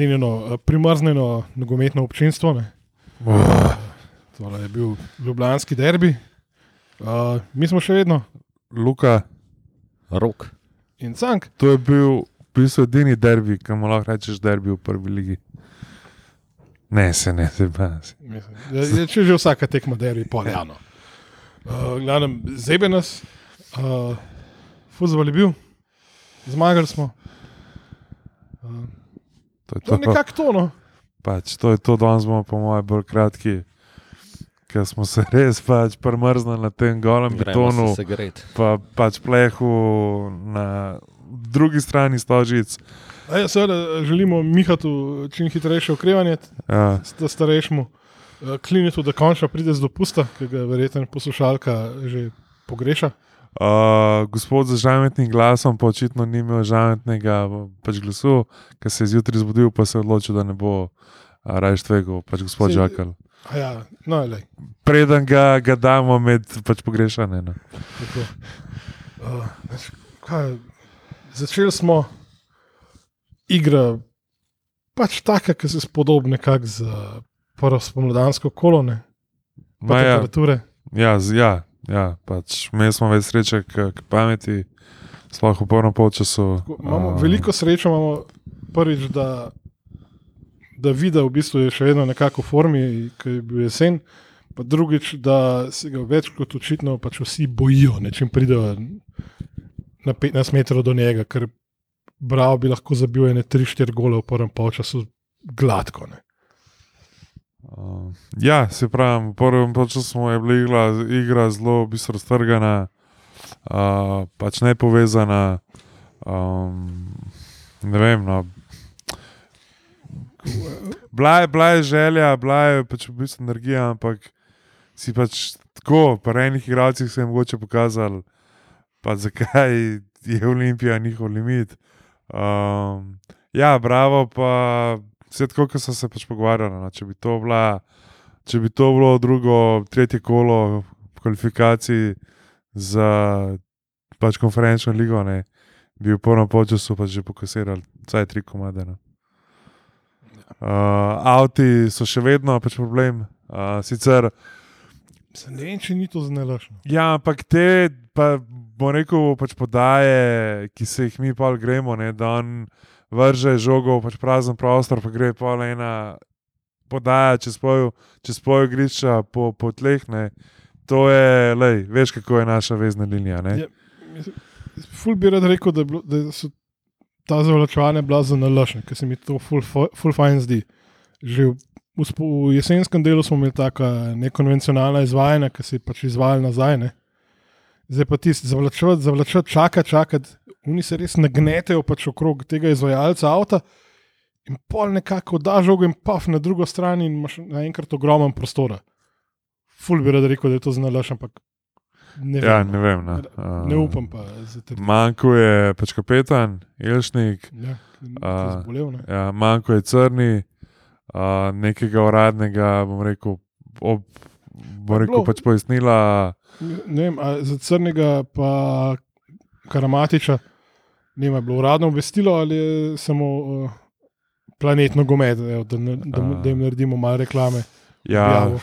cenjeno, eh, primrznjeno nogometno občinstvo. Ne. Oh, Tole je bil ljubljanski derbi. Uh, mi smo še vedno Luka, Rok. in cank. to je bil v bistvu edini derbi, ki mu lahko rečeš derbi v prvi ligi. Ne, se ne, se je, če že vsaka tekma derbi, poljano. Uh, glavnem, zebe nas, uh, futbol je bil, zmagali smo. To je to je to. nekako to, no. Pač, to je to, danes bomo, po mojem, bolj kratki. Ker smo se res pač premrznili na tem golem betonu, se pa pač plehu na drugi strani stožic. Ja, seveda želimo Mihatu čim hitrejše okrevanje, Ja, da starejšemu uh, klinitu, da končno pride z dopusta, ki ga verjetno poslušalka že pogreša. Uh, gospod z žametnim glasom, pa očitno ni imel žametnega pač glasu, ker se je zjutraj zbudil, pa se je odločil, da ne bo raje tvegal, pač gospod Saj- Žakal. Ja, no, lej, Preden ga, ga damo med pač pogrešane. No. tako. Uh, kaj, začeli smo igra, pač taka, ki se spodobi nekako za prvo spomladansko kolone, pa Ja, temperature. ja, z- ja, ja, pač imeli smo več sreče k, k pameti, sploh v prvem polčasu. Tako, Imamo a, veliko srečo, imamo prvič, da, da vidi, v bistvu je še vedno nekako v formi, ki je bil jesen. Pa drugič, da se ga več kot očitno pač vsi bojijo, ne čim pridejo na 15 metrov do njega, ker Bravo bi lahko zabil ene 3-4 gole v prvem polčasu gladko. Ne. Uh, ja, se pravi, v prvem času je bila igra, igra zelo v bistvu raztrgana, uh, pač ne povezana. Um, ne vem. No. Bila je, bila je želja, bila je pač v bistvu energija, ampak si pač tako, po enih igralcih se je mogoče pokazal, pa zakaj je Olimpija njihov limit. Um, ja, bravo, pa vse tako, kot so se pač pogovarjali. No, če, bi to bila, če bi to bilo drugo, tretje kolo kvalifikacij za pač konferenčno ligo, ne, bi v prvem času pač že pokasirali vsaj tri komade. No. Uh, avti so še vedno pač problem. Uh, sicer Se Ne vem, če ni to znelašno. Ja, ampak te, pa bom rekel, pač podaje, ki se jih mi pa gremo, ne, da on vrže žogo v pač prazen prostor, pa gre pa ena podaja čez pojo, čez pojo grišča po, po tleh. Ne. To je, lej, veš, kako je naša vezna linija. Ne. Ja. Ful bi rad rekel, da, je bilo, da so ta zavlačevanja bila za nalašne, ker se mi to ful, ful fajn zdi. Že v, v, v jesenskem delu smo imeli taka nekonvencionalna izvajanja, ki se je pač izvajali nazaj. Ne. Zdaj pa tisti zavlačevati, zavlačevati, čakati, čakati. Oni se res nagnetejo pač okrog tega izvajalca avta in pol nekako da žogo in paf na drugo stran in imaš naenkrat ogromen prostora. Ful bi rad rekel, da je to znalaš, ampak ne vem. Ja, no. ne vem. No. Ne upam pa za te Manjko je pač kapetan, Elšnik, Ja, zbolel, ne. ja, manjko je crni, uh, nekega uradnega, bom rekel, ob, bom rekel bilo- pač pojasnila. ne vem, za crnega pa Karamatiča ne vem, je bilo uradno obvestilo ali je samo uh, planetno gomet, evo, da, da, da jim naredimo malo reklame. Ja, objavil.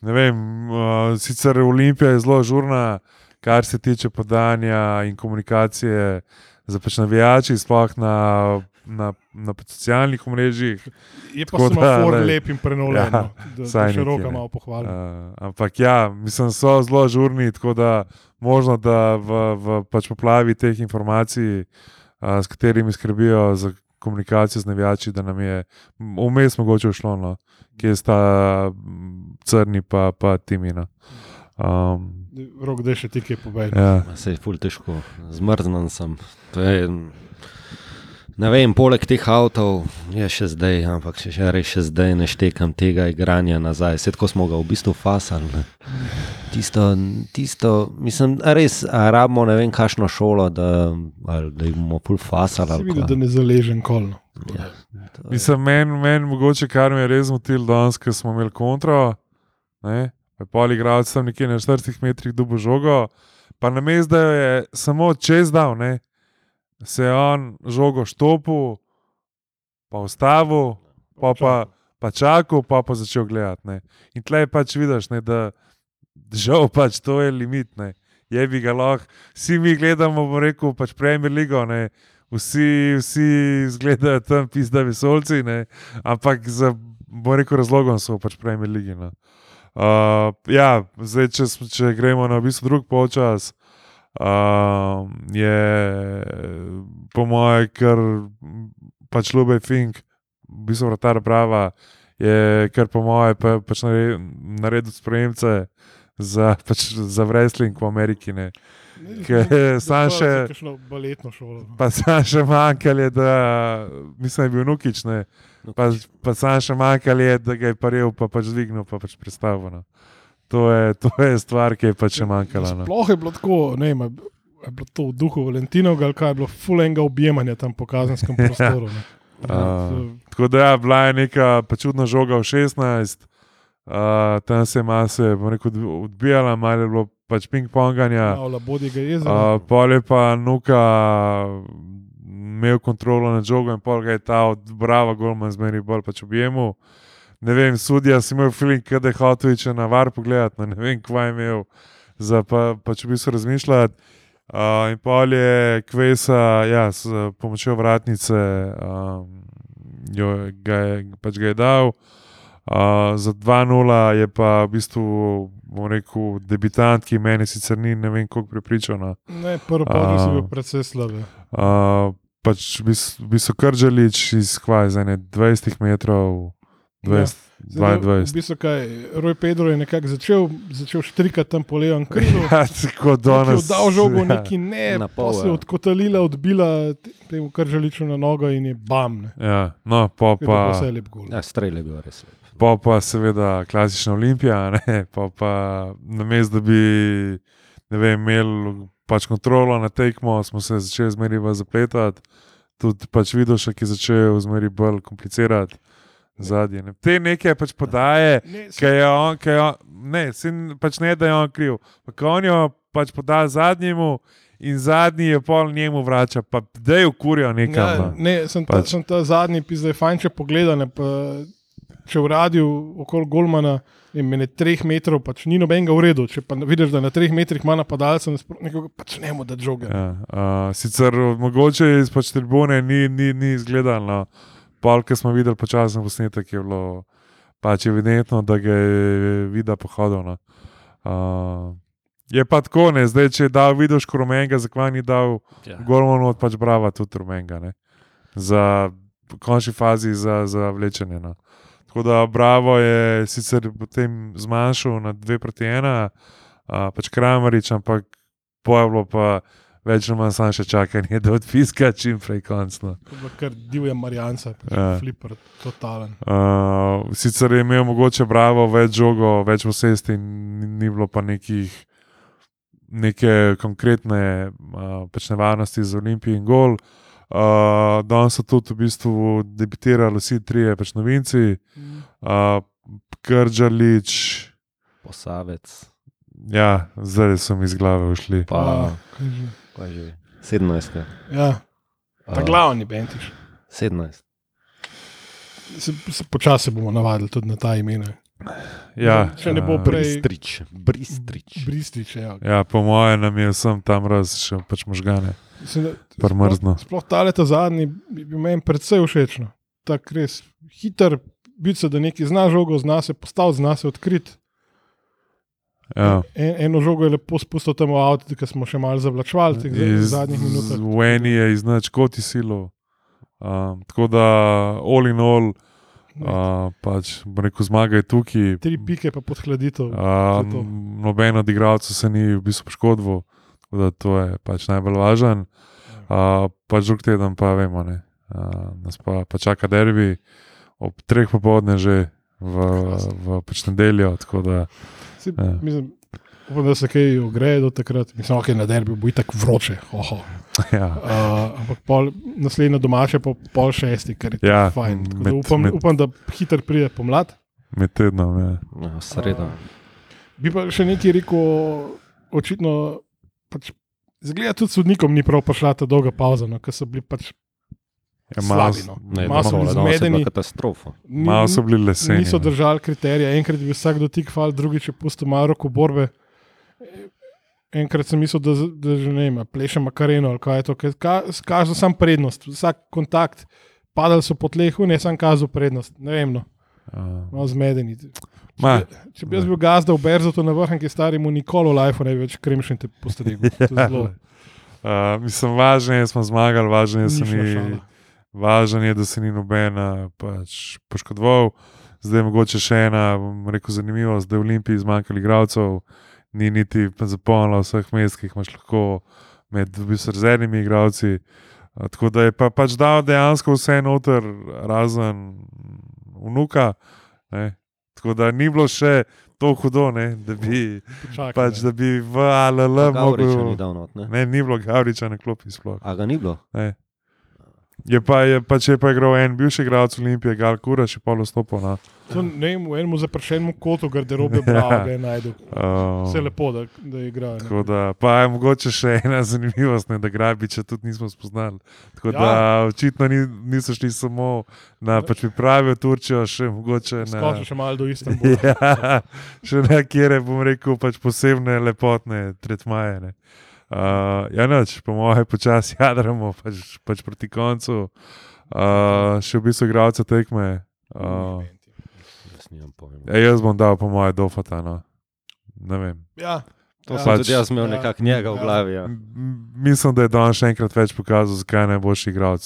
ne vem, uh, sicer Olimpija je zelo žurna, kar se tiče podanja in komunikacije za pač navijači, sploh na, na, na socialnih omrežjih. Je pa semafor lej, lep in prenovljen, ja, no, da, nekaj, roka malo pohvalim. Uh, ampak ja, mislim, so zelo žurni, tako da možno, da v, v pač poplavi teh informacij, uh, s katerimi skrbijo za komunikacijo z navijači, da nam je vmes mogoče ušlo, no, kje sta mm, crni pa, pa timina. Um, Rok, da še ti kaj povej. ja. Se je ful težko, zmrznen sem. To Je, ne vem, poleg teh avtov je še zdaj, ampak če že res še zdaj ne štekam tega igranja nazaj, vse tako smo ga v bistvu fasali. Tisto, tisto, mislim, a res, rabimo ne vem, kakšno šolo, da, ali, da jih bomo pol fasali. Videl, da ne zaležem kolno. Ja, Mislim, meni men, mogoče kar me je res motil danes, ker smo imeli kontro, ne, pol igralcev tam nekje na 40 metrih dubo žogo, pa na mestu, je samo čez dal, ne, se je on žogo štopil, pa ustavil, pa pa, pa čakal, pa pa začel gledati. Ne. In tleh pač vidiš, ne, da žal pač to je limit. Ne. Je bi ga lahko, vsi mi gledamo, bom rekel, pač Premier League, ne. Vsi, vsi izgledajo tam, pizda vesolci, ne. ampak za, bom rekel, razlogom so pač Premier League. No. Uh, ja, zdaj, če, če gremo na v bistvu drug polčas, uh, je po mojem, kar pač Lube Fink, v bistvu vratar prava, je kar po mojem pa, pač nare- naredil sprememce za, pač, za wrestling v Ameriki. Ne. Sam še- no. Pa sam še manjkal je, da mislim, da je bil Nukič, ne. Pa, pa sam še manjkal je, da ga je paril, pa pač dvignil, pa pač predstavil. No. To, je, to je stvar, ki je pač še manjkala. No. Sploh je bilo tako, ne vem, je bilo- je to v duhu Valentinovega, ali kaj je bilo fulenga objemanja tam po kazenskem prostoru. ne. Uh, tako da ja, bila je neka čudna žoga v 16, uh, tam se je mase, rekel, odbi- odbijala, malo je bilo pač ping-ponganja. Jezera. Uh, pol je pa Nuka imel kontrolo nad žogo in pol ga je ta od Brava Golman zmeri bolj pač objemu. Ne vem, sudija si imel feeling, da je iti na var pogledati, no, ne vem, kva je imel za pa, pač v bistvu razmišljati. Uh, in pol je Kvesa, ja, s uh, pomočjo vratnice, um, jo, ga, je, pač ga je dal. Uh, za 2-0 je pa v bistvu, bom rekel, debitant, ki meni sicer ni, ne vem, koliko pripričal. No. Ne, prvo polčas je a- bil precej slabe. Uh, pač bistvu- v bistvu Kržalič iz kvaj, za ne 20 metrov, 20, Zdaj, V 22. bistvu kaj, Roj Pedro je nekako začel, začel štrikati tam po levem krilu. Ja, je danes. Dal žogo, ja. neki ne, Na pa pol, se je ja. odkotalila, odbila te- temu kržaliču na nogo in je bam. Ne. Ja, no, pa, Pa, vse je lep gol. Ja, strelj je bil res. lep. pa, pa seveda klasična olimpija, ne, pa, pa namesto da bi ne vem, imeli pač kontrolo na tekmo, smo se začeli zmeri zapletati. Tudi pač Vidoš, ki je začel zmeri bolj komplicirati zadnje. Ne. Te neke pač podaje. Ne, Ker je on, ker je on, ne, sin, pač ne, da je on kriv. Ker on jo pač poda zadnjemu in zadnji je pol njemu vrača, pa da je ukurijo nekam. Ja, no. ne, sem, ta, Pač. sem ta zadnji, zdaj je fajn, če pogledane. Pa, če v radiju okoli Golmana je meni treh metrov, pač ni nobenega v redu. Če pa vidiš, da na treh metrih ima napadalca, nasprot- nekoga pač ne mu da žoga. Ja, uh, sicer mogoče iz pač tribune ni, ni, ni izgledalo. No. Pol, ki smo videli počasen posnetek, je bilo pač evidentno, da ga je videl pohodil. No. Uh, je pa tako, ne, zdaj če je dal vidiš rumenega, zakaj ni dal Ja. Gormanu od pač brava tudi rumenega. Ne. Za končni fazi za, za vlečenje. No. Tako da Bravo je sicer potem zmanjšal na 2 proti 1, uh, pač Kramarič, ampak pojavilo pa več ali manj samo še čakanje, da odpiska čim prej končno. To je bilo kar divja Marijanca, pač Ja. fliper, totalen. Uh, sicer je imel mogoče Bravo več žogo, več posesti, in ni, ni bilo pa nekih neke konkretne uh, pač nevarnosti za Olimpijo in gol. Uh, Danes so tudi v bistvu debitirali vsi trije pač novinci, uh, Krdžalič, Posavec, ja, zdaj so mi iz glave ušli. pa A, kaj že? kaj že, 17. Ja, ta A, glavni bentiš. 17. Se, se počasi bomo navadili tudi na ta imena. Ja, Če ne bo uh, prej- Bristrič, Bristrič. Bristič, ja. Ja, po mojem, nam je vsem tam raz še pač možgane. Prmrzno. Sploh, sploh ta leta zadnji bi meni predvsej všeč. no. Tak res hiter, biti se, da nekaj zna žogo, zna se postaviti, zna se odkriti. Ja. En, eno žogo je lepo spustil tam v avtu, ki smo še malo zavlačvali v teh za- zadnjih minutah. V eni je iznač kot silo. Um, tako da, all in all, uh, pač, rekel, zmaga je tukaj. Tri pike pa podhladitev. To. noben od igralcev se ni v bistvu poškodoval, tako da to je pač najbolj važen. Uh, pač drug teden pa vemo, ne. Uh, nas pa, pa čaka derbi ob treh popovdne že v, v pač nedeljo. tako da, Si, Ja. mislim, upam, da se kaj ogreje do takrat. Mislim, ok, na derbi bo itak vroče. Oho. ja. Uh, ampak pol, naslednja domača pa pol šesti, kar je Ja, fajn. Tako da med- Upam, med- upam, da hiter pride pomlad. Med tednom. Ja. Ja, sredo. Bi pa še nekaj rekel, očitno. Pač, Zgleda, tudi sodnikom ni prav prišla ta dolga pauza, no, ker so bili pač Ja, malo. No. Ne, Malo so bili zmedeni, Katastrofa. ni- malo so bili leseni. niso no. držali kriterija. Enkrat je bil vsak dotik fal, drugič je pustil malo roko borbe. Enkrat sem mislil, da, da že ne ima, pleše makareno ali kaj je to, kaže sam prednost, vsak kontakt. Padali so po tlehu, ne sem kazal prednost. Ne vem, no, malo zmedeni. ma, Če bi jaz bil gazda v Berzotu na vrhu, ki stari mu nikoli v lifeu ne bi več kremšin te zelo uh, mislim, važno je, da smo zmagali, važno je, da nišna ni, šala. Važno je, da se ni noben uh, pač poškodoval. Zdaj je mogoče še ena, bom rekel, zanimivost, da je v Olimpiji zmanjkalo igralcev, ni niti zapolnilo vseh mest, ki jih imaš lahko med v bistvu rezervnimi igralci. Tako da je pa, pač dal dejansko vse noter, razen vnuka. Ne? Tako da ni bilo še to hudo, ne? da bi, Počakaj, pač, da bi v ALL ne? Ne, ni bilo Gavriča na klopi sploh. A ga ni bilo? Ne. Je pa, je pa, če je pa igral en bivši igralec Olimpije, Gal Kura, še pol vstopil na. To, ne vem, v enem zapršenem kotu garderobe bravo, ga je najdel. Uh, Vse lepo, da, da igra. ne. Tako da, pa je mogoče še ena zanimivost, ne, da Grabiča tudi nismo spoznali. Tako Ja. ja. da očitno ni, niso šli samo na pač priprave v Turčijo, še mogoče na. Skoči še malo do Istanbula. Ja, še nekje, bom rekel, pač posebne lepotne tretmaje. Ne. Uh, ja, noč, po mojem, počasi jadramo pač, pač proti koncu. Uh, še v bistvu igralce tekme. Uh, ja, jaz bom dal, po mojem, dofata. No. Ne vem. Ja, To ja. sem pač- tudi jaz imel ja, nekako njega v ja. glavi. Ja. Mislim, da je danes še enkrat več pokazal, zakaj ne boš igral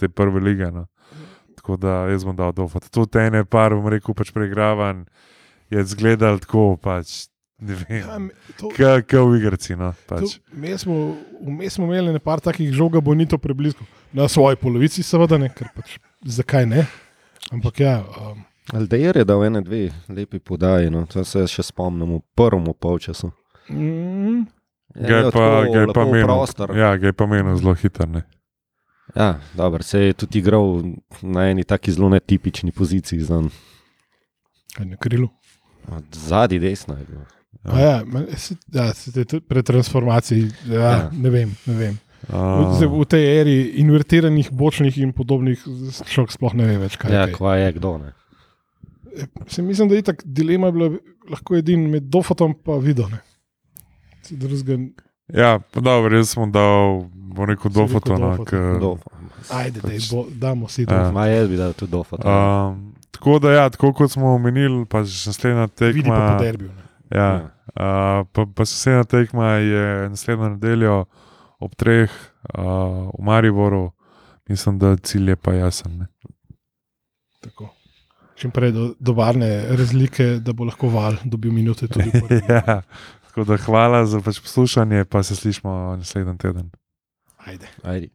te prve lige. No. Tako da jaz bom dal dofata. Tudi ene par, bom rekel, pač preigravan, je zgledal tako, pač ne vem. ja, me- Kot v igrci. No, pač. mi smo, vmes smo imeli nekaj takih žoga, bonito preblizu. Na svoji polovici, seveda ne, ker pač zakaj ne. Ampak ja, um, Aldeir je dal ene dve lepi podaji, no. to se še spomnim v prvem polčasu. mm, je imel pa, je pa menil, prostor. ja, ga je pa menil zelo hiter. Ne. Ja, dobro, se je tudi igral na eni taki zelo netipični poziciji, znan. kaj na krilu. Od Zadnji desna je bil. Ja. Ja, ma- se- ja, se te tu- pri transformaciji, ja, Ja. ne vem. Ne vem. Uh, Zdaj, v tej eri invertiranih, bočnih in podobnih, človek sploh ne ve več, kaj Ja, je. kaj. kva je kdo. Ne? Se mislim, da je tako dilema bila lahko edina med Dofatom in Vidom. Drugega, ja, pa dobro, jaz sem dal, bom rekel, Si rekel dofoto. Ajde, daj, Pač- bo, damo si to. Ja. Ma jaz bi dal tudi dofa. Um, tako da, ja, tako kot smo omenili, pa že naslednja Vidi pa po tekma. derbiju. ne. Ja, uh, pa, pa naslednja tekma je naslednjo nedeljo ob treh uh, v Mariboru. Mislim, da cilj je pa jasen. Ne? Tako. Čim prej do, do varne razlike, da bo lahko val dobil minute tudi. v prvi. ja, tako da hvala za pač poslušanje, pa se slišmo naslednji teden. Ajde. Ajde.